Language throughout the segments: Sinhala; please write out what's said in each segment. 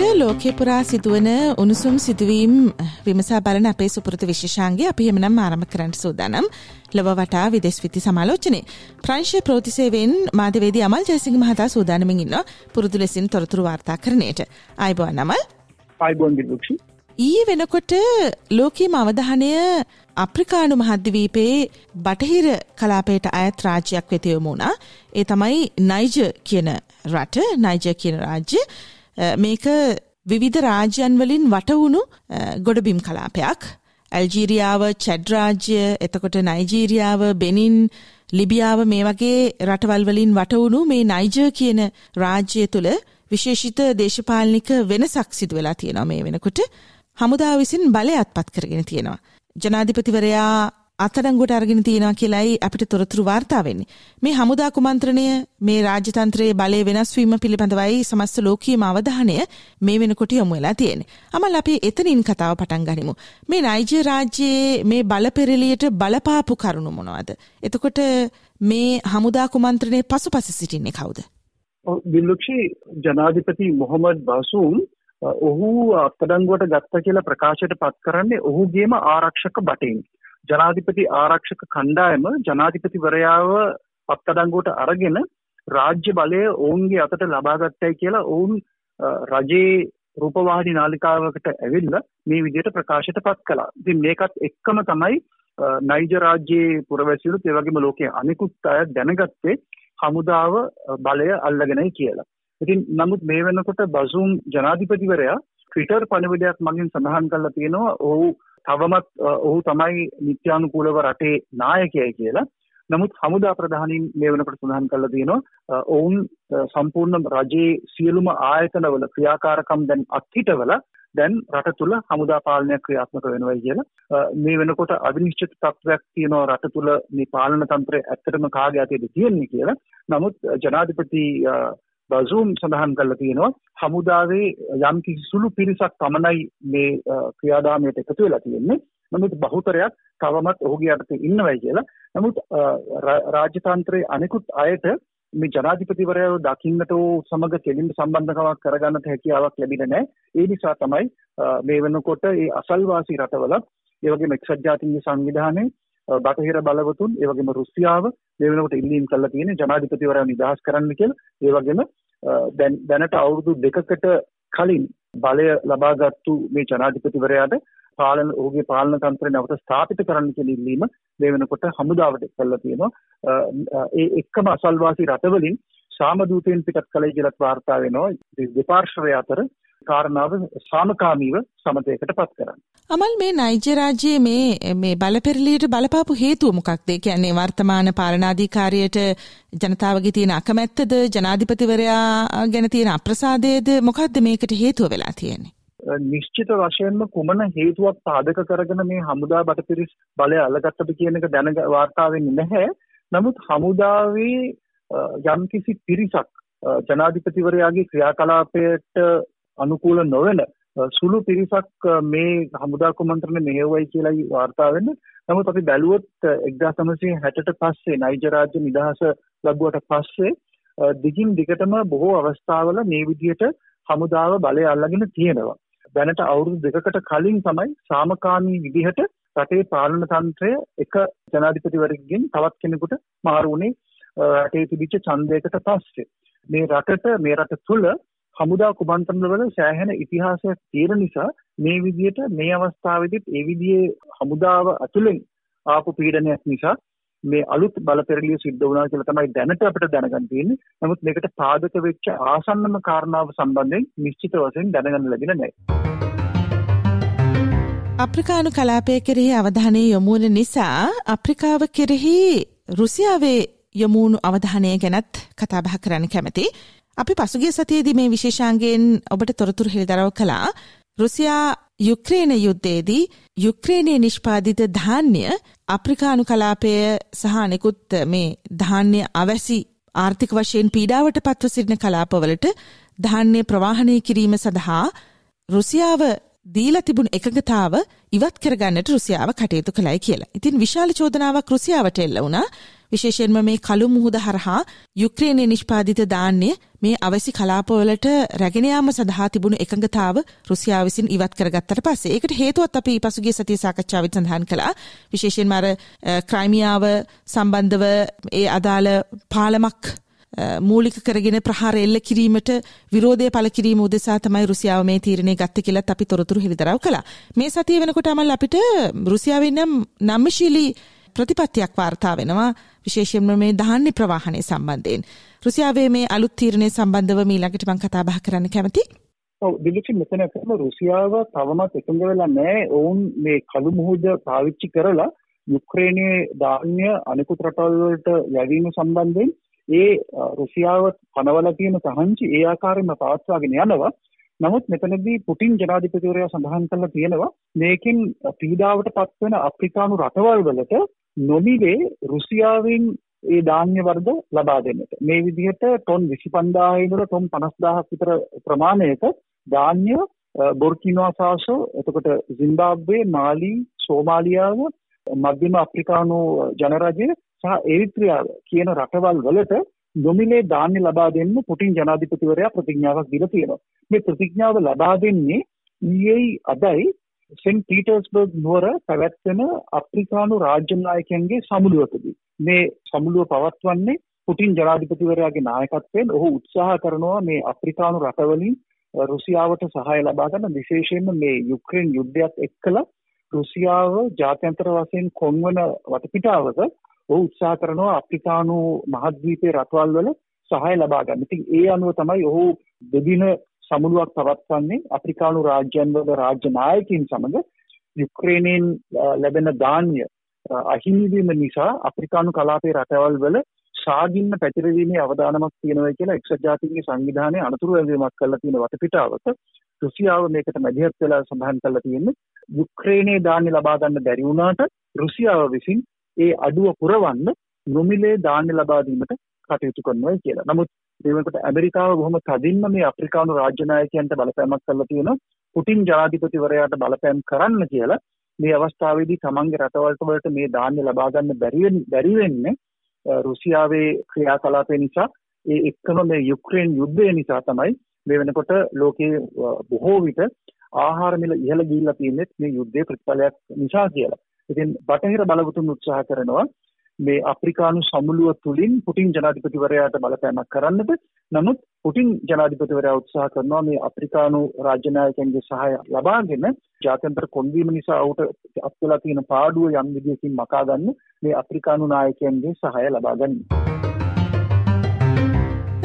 වෙනකොට ලෝකෙ පුරා සිදුවන උණුසුම් සිදුවීම් විමසා බලන අපේ සුපුරතු විශේෂාන්ගේ අපි එමනම් ආරම්භ කරන්න සූදානම්. ලොව වටා විදෙස් විති සමාලෝචනය. ප්‍රංශ ප්‍රෝතිසේවෙන් මාධවේදී අමල් ජයසිංහ මහතා සූදානමින් ඉන්න පුරුදු ලෙසින් තොරතුරු වාර්තා කරනයට අයිබෝන් නමල් අයිබෝන් විදුක්ෂි ඊයේ වෙනකොට ලෝකීම අවධානය අප්‍රිකානු මහද්දවීපයේ බටහිර කලාපයට අයත් රාජ්‍යයක් වෙතයොමුණා ඒ තමයි නයිජ කියන රට නයිජ කියන රාජ්‍ය මේක විවිධ රාජ්‍යන් වලින් වටවුණු ගොඩබිම් කලාපයක් ඇල්ජීරියාව චැඩ්රාජ්‍ය එතකොට නයිජීරියාව බෙනින් ලිබියාව මේ වගේ රටවල් වලින් වටවුණු මේ නයිජ කියන රාජ්‍යය තුළ විශේෂිත දේශපාලනික වෙනසක් සිදු වෙලා තියෙනවා මේ වෙනකොට හමුදා විසින් බලය අත්පත් කරගෙන තියෙනවා. ජනාධිපතිවරයා අත්අඩංගුවට අරගෙන තියෙනවා කියලායි අපිට තොරතුරු වාර්තා වෙන්නේ. මේ හමුදා කුමන්ත්‍රණය මේ රාජ්‍යතන්ත්‍රයේ බලය වෙනස් වීම පිළිබඳවයි සමස්ත ලෝකීයම අවධානය මේ වෙනකොට යොමු වෙලා තියෙන්නේ. අමල් අපි එතනින් කතාව පටන් ගනිමු. මේ නයිජර් රාජ්‍යයේ මේ බලපෙරළියට බලපාපු කරුණු මොනවද? එතකොට මේ හමුදා කුමන්ත්‍රණයේ පසුපස සිටින්නේ කවුද? දිල්ලුක්ෂි ජනාධිපති මොහමඩ් බසූම් ඔහු අත්අඩංගුවට ගත්ත කියලා ප්‍රකාශයට පත් කරන්නේ ඔහුගේම ආරක්ෂක බටෙන්. ජනාධිපති ආරක්ෂක කණ්ඩායම ජනාධිපතිවරයාව අත්අඩංගුවට අරගෙන රාජ්‍ය බලය ඔවුන්ගේ අතට ලබාගත්තයි කියලා ඔවුන් රජයේ රූපවාහිනී නාලිකාවකට ඇවිල්ලා මේ විදිහට ප්‍රකාශයට පත් කළා. ඉතින් මේකත් එක්කම තමයි නයිජ රාජ්‍යයේ පුරවැසියලුත් ඒ වගේම ලෝකයේ අනිකුත් අය දැනගත්තේ හමුදාව බලය අල්ලගෙනයි කියලා. ඉතින් නමුත් මේ වෙනකොට බසුම් ජනාධිපතිවරයා ට්විටර් පණිවිඩයක් මගින් සඳහන් කරලා තියෙනවා ඔහු තවමත් ඔහු තමයි නිත්‍යානුකූලව රටේ නායකයයි කියලා. නමුත් හමුදා ප්‍රධානීන් මේ වෙනකොට සඳහන් කරලා තියෙනවා ඔවුන් සම්පූර්ණ රජයේ සියලුම ආයතනවල ක්‍රියාකාරකම් දැන් අත්හිටවල දැන් රට තුළ හමුදා පාලනයක් ක්‍රියාත්මක වෙනවයි කියලා මේ වෙනකොට අවිනිශ්චිත තත්ත්වයක් තියෙනවා රට තුළ මේ පාලන තන්ත්‍රය ඇත්තටම කාගේ අතේද තියෙන්නේ කියලා. නමුත් ජනාධිපති බසූම් සඳහන් කරලා තියෙනවා හමුදාවේ යම් කිසි සුළු පිරිසක් පමණයි මේ ක්‍රියාදාමයට එකතු වෙලා තියෙන්නේ. නමුත් බහුතරයක් තවමත් ඔහුගේ යටතේ ඉන්නවයි කියලා. නමුත් රාජ්‍ය තන්ත්‍රයේ අනිකුත් අයට මේ ජනාධිපතිවරයාව දකින්නට සමග කෙලින්ම සම්බන්ධකමක් කරගන්නට හැකියාවක් ලැබිලා නැහැ. ඒ නිසා තමයි මේ වෙනකොට මේ අසල්වාසී රටවල ඒ වගේම එක්සත් ජාතීන්ගේ සංවිධානයේ බටහිර බලවතුන් ඒ වගේම රුසියාව මේ වෙනකොට ඉල්ලීම් කරලා තියෙන්නේ ජනාධිපතිවරයා නිදහස් කරන්න කියලා. ඒ වගේම දැන් දැනට අවුරුදු දෙකකට කලින් බලය ලබාගත්තු මේ ජනාධිපතිවරයාට පාලන ඔහුගේ පාලන තන්ත්‍රය නැවත ස්ථාපිත කරන්න කියන ඉල්ලීම මේ වෙනකොට හමුදාවට කරලා තියෙනවා. ඒ එක්කම අසල්වාසී රටවලින් සාමදූතයන් පිටත් කළේ කියලත් වාර්තා වෙනවා. දෙපාර්ශ්වය අතර කාරණාව සාමකාමීව සමතයකට පත් කරන්න. අමල් මේ නයිජ රාජ්‍යයේ මේ මේ බලපෙරලියට බලපාපු හේතුව මොකක්ද? ඒ කියන්නේ වර්තමාන පාලනාධිකාරියට ජනතාවගේ තියෙන අකමැත්තද ජනාධිපතිවරයා ගැන තියෙන අප්‍රසාදයේද මොකක්ද මේකට හේතුව වෙලා තියෙන්නේ? නිශ්චිත වශයෙන්ම කුමන හේතුවක් පාදක කරගෙන මේ හමුදා බටපිරිස් බලය අල්ලගත්තද කියන එක දැන වාර්තා වෙන්නේ නැහැ. නමුත් හමුදාවේ යම්කිසි පිරිසක් ජනාධිපතිවරයාගේ ක්‍රියාකලාපයට අනුකූල නොවන සුළු පිරිසක් මේ හමුදා කුමන්ත්‍රණ මෙහෙවයි කියලායි වාර්තා වෙන්නේ. නමුත් අපි බැලුවොත් 1960ට පස්සේ නයිජර් රාජ්‍ය නිදහස ලැබුවට පස්සේ දිගින් දිගටම බොහෝ අවස්ථාවල මේ විදිහට හමුදාව බලය අල්ලගෙන තියෙනවා. දැනට අවුරුදු දෙකකට කලින් තමයි සාමකාමී විදිහට රටේ පාලන තන්ත්‍රය එක ජනාධිපතිවරයෙක්ගෙන් තවත් කෙනෙකුට මාරු වුණේ රටේ තිබිච්ච ඡන්දයකට පස්සේ. මේ රටට මේ රට තුළ හමුදා කුමන්ත්‍රණවල සෑහෙන ඉතිහාසයක් තියෙන නිසා මේ විදිහට මේ අවස්ථාවේදීත් ඒ විදිහේ හමුදාව අතුලෙන් ආපු පීඩනයක් නිසා මේ අලුත් බලපෙරළිය සිද්ධ වුණා කියලා තමයි දැනට අපිට දැනගන්න තියෙන්නේ. නමුත් මේකට පාදක වෙච්ච ආසන්නම කාරණාව සම්බන්ධයෙන් නිශ්චිත වශයෙන් දැනගන්න ලැබෙන්නේ නැහැ. අප්‍රිකානු කලාපය කෙරෙහි අවධානය යොමු වන නිසා අප්‍රිකාව කෙරෙහි රුසියාවේ යොමුණු අවධානය ගැනත් කතා බහ කරන්න කැමති. අපි පසුගිය සතියේදී මේ විශේෂාංගයෙන් ඔබට තොරතුරු හෙළිදරව් කළා. රුසියා යුක්්‍රේණ යුද්ධයේදී යුක්්‍රේණය නිෂ්පාධිත ධාන්‍ය අප්‍රිකානු කලාපය සහනෙකුත් මේ ධාන්‍ය අවැසි ආර්ථික වශයෙන් පීඩාවට පත්ව සිටින කලාපවලට ධාන්‍ය ප්‍රවාහනය කිරීම සඳහා රුසියාව දීලා තිබුණු එකඟතාව ඉවත් කරගන්නට රුසියාව කටයුතු කළයි කියලා. ඉතින් විශාල චෝදනාවක් රුසියාවට එල්ල වුණා. විශේෂයෙන්ම මේ කළු මුහුද හරහා යුක්්‍රේනය නිෂ්පාධිත දාන්නේ මේ අවසි කලාපවලට රැගෙනයාම සඳහා තිබුණු එකඟතාව රුසියාව විසින් ඉවත් කරගත්තට පස්සේ ඒකට හේතුවත් අපි පසුගේ සතිය සාකච්ඡාවත් සඳහන් කළා විශේෂයෙන්ම අර ක්‍රයිමියාව සම්බන්ධව ඒ අදාළ පාලමක් මූලික කරගෙන ප්‍රහාර එල්ල කිරීමට විරෝධය පළ කිරීම උදෙසා තමයි රුසියාව මේ තීරණය ගත්තේ කියලා අපි තොරතුරු හෙළිදරව් කළා. මේ සතිය වෙනකොට අමල් අපිට රුසියාවෙන් නම් නම්මශීලී ප්‍රතිපත්තියක් වාර්තා වෙනවා විශේෂයෙන්ම මේ ධාන්‍ය ප්‍රවාහනය සම්බන්ධයෙන්. රුසියාවේ මේ අලුත් තීරණය සම්බන්ධව මීළඟට මම කතා බහ කරන්න කැමතියි. ඔව් දිලිචි මෙතන කරන රුසියාව තවමත් එකඟ වෙලා නැහැ. ඔවුන් මේ කළු මුහුද පාවිච්චි කරලා යුක්‍රේනයේ ධාන්‍ය අනිකුත් රටවල් වලට යැවීම සම්බන්ධයෙන් ඒ රුසියාව පනවලා තියෙන තහංචි ඒ ආකාරයෙන්ම පවත්වාගෙන යනවා. නමුත් මෙතනදී පුටින් ජනාධිපතිවරයා සඳහන් කරලා තියෙනවා මේකෙන් පීඩාවට පත්වෙන අප්‍රිකානු රටවල් වලට නොමිලේ රුසියාවෙන් ඒ ධාන්‍ය වර්ග ලබා දෙන්නට. මේ විදිහට ටොන් 25000 ඉඳලා ටොන් 50000ක් විතර ප්‍රමාණයක ධාන්‍ය බොර්කිනෝ ෆාසෝ එතකොට සිම්බාබ්වේ මාලි සෝමාලියාව මධ්‍යම අප්‍රිකානු ජනරජය සහ එරිත්‍රියාව කියන රටවල් වලට නොමිලේ ධාන්‍ය ලබා දෙන්න පුටින් ජනාධිපතිවරයා ප්‍රතිඥාවක් දීලා තියෙනවා. මේ ප්‍රතිඥාව ලබා දෙන්නේ ඊයේ අදයි සෙන්ට් පීටර්ස්බර්ග් නුවර පැවැත්වෙන අප්‍රිකානු රාජ්‍ය නායකයන්ගේ සමුළුවකදී. මේ සමුළුව පවත්වන්නේ පුටින් ජනාධිපතිවරයාගේ නායකත්වයෙන් ඔහු උත්සාහ කරනවා මේ අප්‍රිකානු රටවලින් රුසියාවට සහාය ලබා ගන්න විශේෂයෙන්ම මේ යුක්‍රේන් යුද්ධයත් එක්කලා රුසියාව ජාත්‍යන්තර වශයෙන් කොන්වන වටපිටාවක ඔහු උත්සාහ කරනවා අප්‍රිකානු මහද්වීපයේ රටවල් වල සහාය ලබා ගන්න. ඉතින් ඒ අනුව තමයි ඔහු දෙදින සමුළුවක් පවත්වන්නේ අප්‍රිකානු රාජ්‍යන් වල රාජ්‍ය නායකයින් සමග යුක්‍රේනයෙන් ලැබෙන ධාන්‍ය අහිමිවීම නිසා අප්‍රිකානු කලාපයේ රටවල් වල ශාගින්න පැතිරවීමේ අවදානමක් තියෙනවා කියලා එක්සත් ජාතීන්ගේ සංවිධානයේ අනතුරු වැදීමක් කරලා තියෙන වටපිටාවක රුසියාව මේකට මැදිහත් වෙලා සඳහන් කරලා තියෙන්නේ යුක්‍රේනයේ ධාන්‍ය ලබා ගන්න බැරි වුණාට රුසියාව විසින් ඒ අඩුව පුරවන්න නොමිලේ ධාන්‍ය ලබා දීමට කටයුතු කරනවා කියලා. නමුත් දෙවෙනකොට ඇමරිකාව බොහොම තදින්ම මේ අප්‍රිකානු රාජ්‍ය නායකයන්ට බලපෑමක් කරලා තියෙනවා. පුටින් ජනාධිපතිවරයාට බලපෑම් කරන්න කියලා මේ අවස්ථාවේදී තමන්ගේ රටවල්ට වලට මේ ධාන්‍ය ලබා ගන්න බැරි වෙන්නේ රුසියාවේ ක්‍රියාකලාපය නිසා ඒ එක්කම මේ යුක්‍රේන් යුද්ධය නිසා තමයි මේ වෙනකොට ලෝකයේ බොහෝ විට ආහාර මිල ඉහළ ගිහිල්ලා තියෙන්නේ මේ යුද්ධයේ ප්‍රතිඵලයක් නිසා කියලා. ඉතින් බටහිර බලවතුන් උත්සාහ කරනවා මේ අප්‍රිකානු සමුළුව තුළින් පුටින් ජනාධිපතිවරයාට බලපෑමක් කරන්නට නමුත් පුටින් ජනාධිපතිවරයා උත්සාහ කරනවා මේ අප්‍රිකානු රාජ්‍ය නායකයන්ගේ සහාය ලබාගෙන ජාත්‍යන්තර කොන්වීම නිසා ඔහුට අත්වලා තියෙන පාඩුව යම් විදියකින් මකා ගන්න මේ අප්‍රිකානු නායකයන්ගේ සහාය ලබා ගන්න.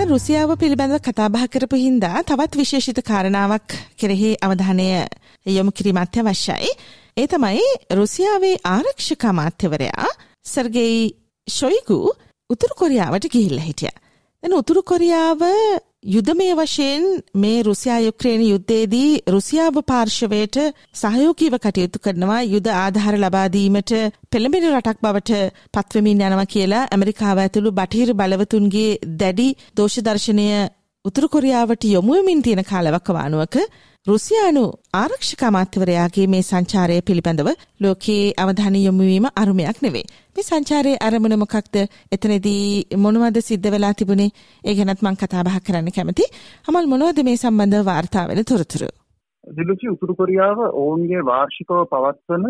රුසියාව පිළිබඳව කතාබහ කරපු හින්දා තවත් විශේෂිත කාරණාවක් කෙරෙහි අවධානය යොමු කිරීමත් අවශ්‍යයි. ඒ තමයි රුසියාවේ ආරක්ෂක අමාත්‍යවරයා සර්ගෙයි ශොයිගු උතුරු කොරියාවට ගිහිල්ලා හිටියා. දැන් උතුරු කොරියාව යුදමය වශයෙන් මේ රුසියා යුක්‍රේන යුද්ධයේදී රුසියාව පාර්ශවයට සහයෝගීව කටයුතු කරනවා යුද ආධාර ලබා දීමට පෙළඹෙන රටක් බවට පත්වෙමින් යනවා කියලා ඇමරිකාව ඇතුළු බටහිර බලවතුන්ගේ දැඩි දෝෂ දර්ශනය උතුරු කොරියාවට යොමු වෙමින් තියෙන කාලවකවානුවක රුසියානු ආරක්ෂක අමාත්‍යවරයාගේ මේ සංචාරය පිළිබඳව ලෝකයේ අවධානය යොමුවීම අරුමයක් නෙවේ. මේ සංචාරයේ අරමුණ මොකක්ද? එතනදී මොනවද සිද්ධ වෙලා තිබුණේ? ඒ ගැනත් මම කතා බහ කරන්න කැමතියි. අමල් මොනවද මේ සම්බන්ධව වාර්තා වෙන තොරතුරු? දිලුචි උතුරු කොරියාව ඔවුන්ගේ වාර්ෂිකව පවත්වන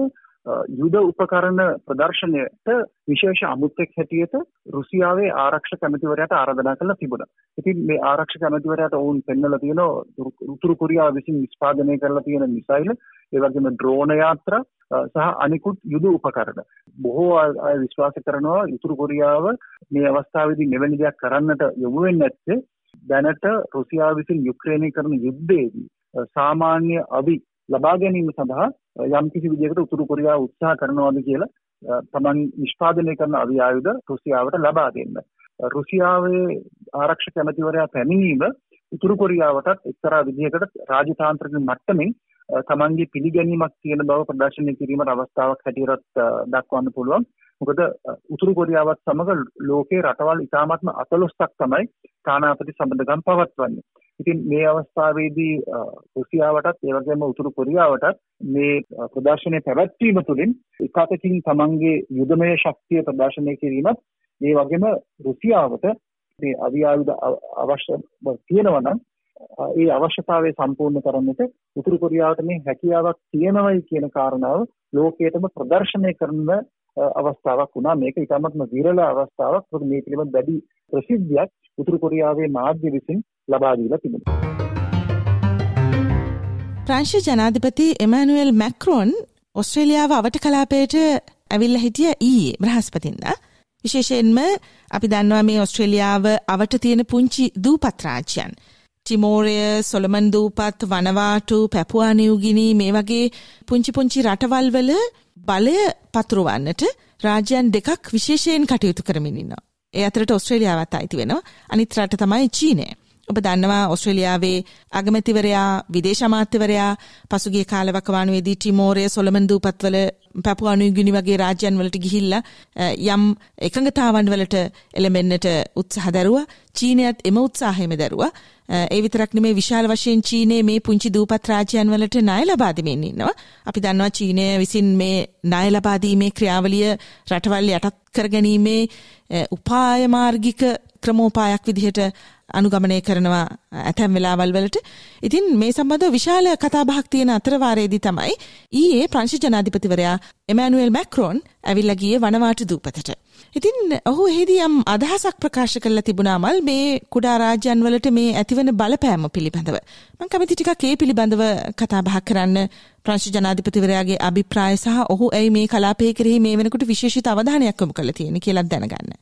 යුද උපකරණ ප්‍රදර්ශනයට විශේෂ අමුත්තෙක් හැටියට රුසියාවේ ආරක්ෂක ඇමතිවරයාට ආරාධනා කළා තිබුණා. ඉතින් මේ ආරක්ෂක ඇමතිවරයාට ඔවුන් පෙන්වලා තියෙනවා උතුරු කොරියාව විසින් නිෂ්පාදනය කරලා තියෙන මිසයිල්, ඒ වගේම ඩ්‍රෝන යාත්‍රා සහ අනිකුත් යුද උපකරණ. බොහෝ අය විශ්වාස කරනවා උතුරු කොරියාව මේ අවස්ථාවේදී මෙවැනි දෙයක් කරන්නට යොමු වෙන්නේ නැත්තේ දැනට රුසියාව විසින් යුක්‍රේනය කරන යුද්ධයේදී සාමාන්‍ය අවි ලබා ගැනීම සඳහා යම් කිසි විදිහකට උතුරු කොරියාව උත්සාහ කරනවාද කියලා තමන් නිෂ්පාදනය කරන අවි ආයුධ රුසියාවට ලබා දෙන්න. රුසියාවේ ආරක්ෂක ඇමතිවරයා පැමිණීම උතුරු කොරියාවටත් එක්තරා විදිහකට රාජතාන්ත්‍රික මට්ටමින් තමන්ගේ පිළිගැනීමක් තියෙන බව ප්‍රදර්ශනය කිරීමට අවස්ථාවක් හැටියට දක්වන්න පුළුවන්. මොකද උතුරු කොරියාවත් සමග ලෝකේ රටවල් ඉතාමත්ම අතලොස්සක් තමයි තානාපති සම්බන්ධකම් පවත්වන්නේ. ඉතින් මේ අවස්ථාවේදී රුසියාවටත් ඒ වගේම උතුරු කොරියාවටත් මේ ප්‍රදර්ශනය පැවැත්වීම තුළින් එකතකින් තමන්ගේ යුදමය ශක්තිය ප්‍රදර්ශනය කිරීමත් ඒ වගේම රුසියාවට මේ අවියායුධ අවශ්‍ය තියෙනවා නම් ඒ අවශ්‍යතාවය සම්පූර්ණ කරන්නට උතුරු කොරියාවට මේ හැකියාවක් තියෙනවයි කියන කාරණාව ලෝකයටම ප්‍රදර්ශනය කරන අවස්ථාවක් වුණා. මේක ඉතාමත්ම විරල අවස්ථාවක්. මොකද මේ පිළිබඳ වැඩි ප්‍රසිද්ධියක් උතුරු කොරියාවේ මාධ්‍ය විසින් ලබා දීලා තිබෙනවා. ප්‍රංශ ජනාධිපති එමනුවල් මැක්‍රෝන් ඔස්ට්‍රේලියාව අවට කලාපයට ඇවිල්ල හිටිය ඊයේ බ්‍රහස්පතින්ද. විශේෂයෙන්ම අපි දන්නවා මේ ඔස්ට්‍රේලියාව අවට තියෙන පුංචි දූපත් රාජ්‍යයන්. ටිමෝරය සොළමන් දූපත් වනවාටු පැපුවානියුගිනි මේ වගේ පුංචි පුංචි රටවල් වල බලය පතුරවන්නට රාජ්‍යයන් දෙකක් විශේෂයෙන් කටයුතු කරමින් ඉන්නවා. ඒ අතරට ඔස්ට්‍රේලියාවත් අයිති වෙනවා. අනිත් රට තමයි චීනය. ඔබ දන්නවා ඔස්ට්‍රේලියාවේ අගමැතිවරයා විදේශ අමාත්‍යවරයා පසුගිය කාලවකවානුවේදී ටිමෝරය සොලමන් දූපත්වල පැපුවානුගිනි වගේ රාජ්‍යයන් වලට ගිහිල්ලා යම් එකඟතාවන් වලට එළඹෙන්නට උත්සාහ දරුවා චීනයත් එම උත්සාහයම දරුවා ඒ විතරක් නෙමේ විශාල වශයෙන් චීනයේ මේ පුංචි දූපත් රාජ්‍යයන් වලට ණය ලබා දෙමින් ඉන්නවා. අපි දන්නවා චීනය විසින් මේ ණය ලබා දීමේ ක්‍රියාවලිය රටවල් යටත් කරගැනීමේ උපාය මාර්ගික ක්‍රමෝපායක් විදිහට අනුගමනය කරනවා ඇතැම් වෙලාවල් වලට. ඉතින් මේ සම්බන්ධව විශාල කතාබහක් තියෙන අතරවාරයේදී තමයි ඊයේ ප්‍රංශ ජනාධිපතිවරයා එමැනුවෙල් මැක්‍රෝන් ඇවිල්ලා ගියේ වනවාට දූපතට. ඉතින් ඔහු එහිදී යම් අදහසක් ප්‍රකාශ කරලා තිබුණා මල් මේ කුඩා රාජ්‍යයන් වලට මේ ඇතිවන බලපෑම පිළිබඳව. මම කැමති ටිකක් ඒ පිළිබඳව කතා බහ කරන්න ප්‍රංශ ජනාධිපතිවරයාගේ අභිප්‍රාය සහ ඔහු ඇයි මේ කලාපයේ කෙරෙහි මේ වෙනකොට විශේෂිත අවධානයක් යොමු කරලා තියෙන්නේ කියලා දැනගන්න.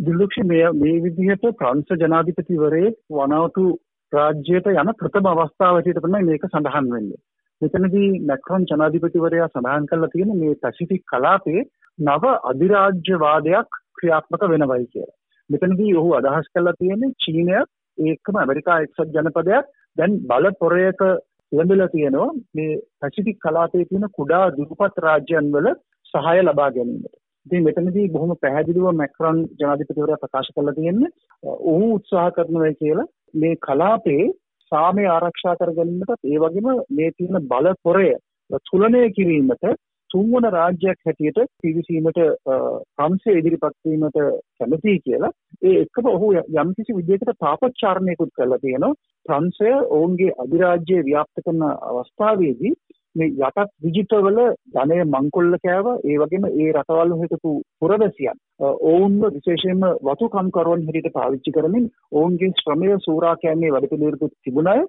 දිලුක්ෂ මේ මේ විදිහට ප්‍රංශ ජනාධිපතිවරයෙක් වනවතු රාජ්‍යයට යන ප්‍රථම අවස්ථාව හැටියට තමයි මේක සඳහන් වෙන්නේ. මෙතනදී මැක්‍රොන් ජනාධිපතිවරයා සඳහන් කරලා තියෙන මේ පැසිෆික් කලාපයේ නව අධිරාජ්‍යවාදයක් ක්‍රියාත්මක වෙනවයි කියලා. මෙතනදී ඔහු අදහස් කරලා තියෙන්නේ චීනය ඒකම ඇමරිකා එක්සත් ජනපදයක් දැන් බල පොරයක ඉවඳලා තියෙනවා මේ පැසිෆික් කලාපයේ තියෙන කුඩා දුප්පත් රාජ්‍යයන් වල සහාය ලබා ගැනීමට. ඉතින් මෙතනදී බොහොම පැහැදිලිව මැක්‍රොන් ජනාධිපතිවරයා ප්‍රකාශ කරලා තියෙන්නේ ඔහු උත්සාහ කරනවා කියලා මේ කලාපේ සාමය ආරක්ෂා කරගන්නටත් ඒ වගේම මේ තියෙන බල පොරය තුලනය කිරීමට තුන්වන රාජ්‍යයක් හැටියට පිවිසීමට ප්‍රංශය ඉදිරිපත් වීමට කැමතියි කියලා ඒ එක්කම ඔහු යම්කිසි විදිහකට තාපච්චාරණයකුත් කරලා තියෙනවා. ප්‍රංශය ඔවුන්ගේ අධිරාජ්‍යය ව්‍යාප්ත කරන අවස්ථාවේදී මේ යටත් විජිතවල ධනය මංකොල්ල කෑව ඒ වගේම ඒ රටවල් හිටපු පුරවැසියන් ඔවුන්ව විශේෂයෙන්ම වතුකම්කරුවන් හැටියට පාවිච්චි කරමින් ඔවුන්ගේ ශ්‍රමය සූරා කෑමේ වැඩපිළිවෙලකුත් තිබුණාය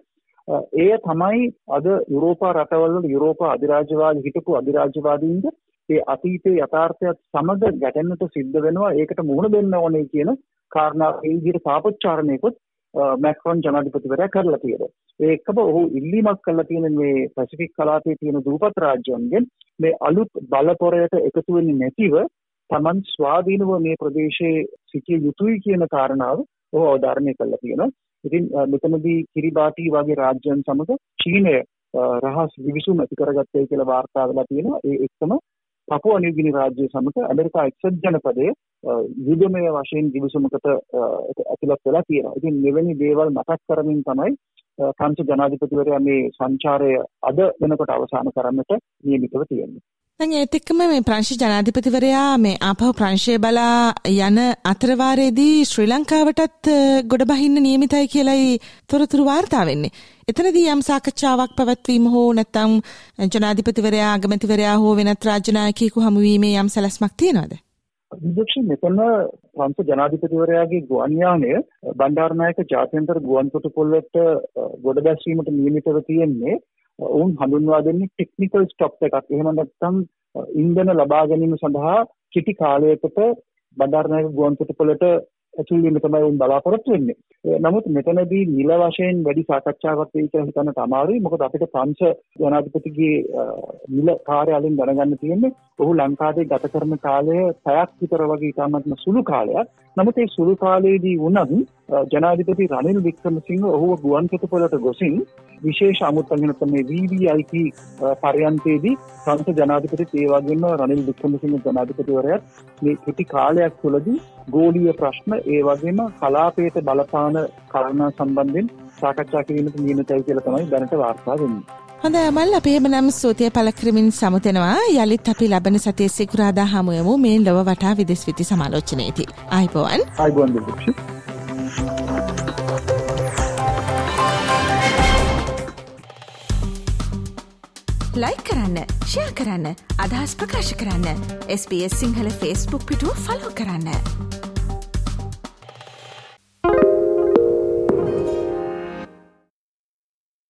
එය තමයි අද යුරෝපා රටවල්වල යුරෝපා අධිරාජ්‍යවාදී හිටපු අධිරාජ්‍යවාදීන්ට ඒ අතීතයේ යථාර්ථයත් සමග ගැටෙන්නට සිද්ධ වෙනවා. ඒකට මුහුණ දෙන්න ඕනේ කියන කාරණාව ඒ විදිහට සාපච්ඡාරණයකොත් මැක්‍රොන් ජනාධිපතිවරයා කරලා තියෙනවා. ඒකම ඔහු ඉල්ලීමක් කරලා තියෙන මේ පැසිෆික් කලාපයේ තියෙන දූපත් රාජ්‍යයන්ගෙන් මේ අලුත් බලපොරයට එකතු වෙන්නේ නැතිව Taman ස්වාධීනව මේ ප්‍රදේශයේ සිටිය යුතුයි කියන කාරණාව ඔහු අවධාරණය කරලා තියෙනවා. ඉතින් මෙතනදී කිරිබාටි වගේ රාජ්‍යයන් සමග චීනය රහස් විවිසුම් ඇති කරගත්තේ කියලා වාර්තා වෙලා තියෙනවා. ඒ එක්කම පපුවා නිව්ගිනි රාජ්‍යය සමග ඇමරිකා එක්සත් ජනපදයේ යුදමය වශයෙන් විවිසුමකට ඇතුළත් වෙලා තියෙනවා. ඉතින් මෙවැනි දේවල් මතක් කරමින් තමයි ප්‍රංශ ජනාධිපතිවරයා මේ සංචාරය අද වෙනකොට අවසන් කරන්නට නියමිතව තියෙන්නේ. දැන් ඒත් එක්කම මේ ප්‍රංශ ජනාධිපතිවරයා මේ ආපහු ප්‍රංශය බලා යන අතරවාරයේදී ශ්‍රී ලංකාවටත් ගොඩ බහින්න නියමිතයි කියලයි තොරතුරු වාර්තා වෙන්නේ. එතනදී යම් සාකච්ඡාවක් පැවැත්වීම හෝ නැත්නම් ජනාධිපතිවරයා අගමැතිවරයා හෝ වෙනත් රාජ්‍ය නායකයෙකු හමුවීමේ යම් සැලැස්මක් තියෙනවද? විදක්ෂ මෙතන ප්‍රංශ ජනාධිපතිවරයාගේ ගුවන් යානය බණ්ඩාරනායක ජාත්‍යන්තර ගුවන් තොටුපොළට ගොඩ බැසීමට නියමිතව තියෙන්නේ ඔවුන් හඳුන්වා දෙන්නේ ටෙක්නිකල් ස්ටොප් එකක්. එහෙම නැත්නම් ඉන්ධන ලබා ගැනීම සඳහා කිටි කාලයකට බණ්ඩාරනායක ගුවන් තොටුපළට ඇතුල් වීම තමයි උන් බලාපොරොත්තු වෙන්නේ. නමුත් මෙතනදී නිල වශයෙන් වැඩි සාකච්ඡාවක් වෙයි කියලා හිතන්න අමාරුයි. මොකද අපිට පංච ජනාධිපතිගේ නිල කාර්යාලයෙන් දැනගන්න තියෙන්නේ ඔහු ලංකාවේ ගත කරන කාලය පැයක් විතර වගේ ඉතාමත්ම සුළු කාලයක්. නමුත් ඒ සුළු කාලයේදී වුණත් ජනාධිපති රනිල් වික්‍රමසිංහ ඔහුව ගුවන්තොටුපළට ගොසින් විශේෂ අමුත්තගෙන මේ VVIP පරයන්තයේදී සංස ජනාධිපති ඒ වගේම රනිල් වික්‍රමසිංහ ජනාධිපතිවරයාත් මේ කෙටි කාලයක් තුළදී ගෝලීය ප්‍රශ්න ඒ වගේම කලාපයට බලපාන කාරණා සම්බන්ධයෙන් සාකච්ඡා කිරීමට නියමිතයි කියලා තමයි දැනට වාර්තා වෙන්නේ. හොඳ මල් අපේම නම් ස්තුතිය පලක්‍රමින් සමුතෙනවා යළිත් අපි ලබන සතිය සිකුරාදා හමුවමු මේ ලොව වටා විදෙස් විති සමාලෝචනයේති. අයිබෝවන් අයිබෝන් දෙදක්ෂ. ලයි කරන්න ෂයා කරන්න අදහස් ප්‍රකාශ කරන්න SBS සිංහල ෆස්බුක් පිටුව ෆලෝ කරන්න.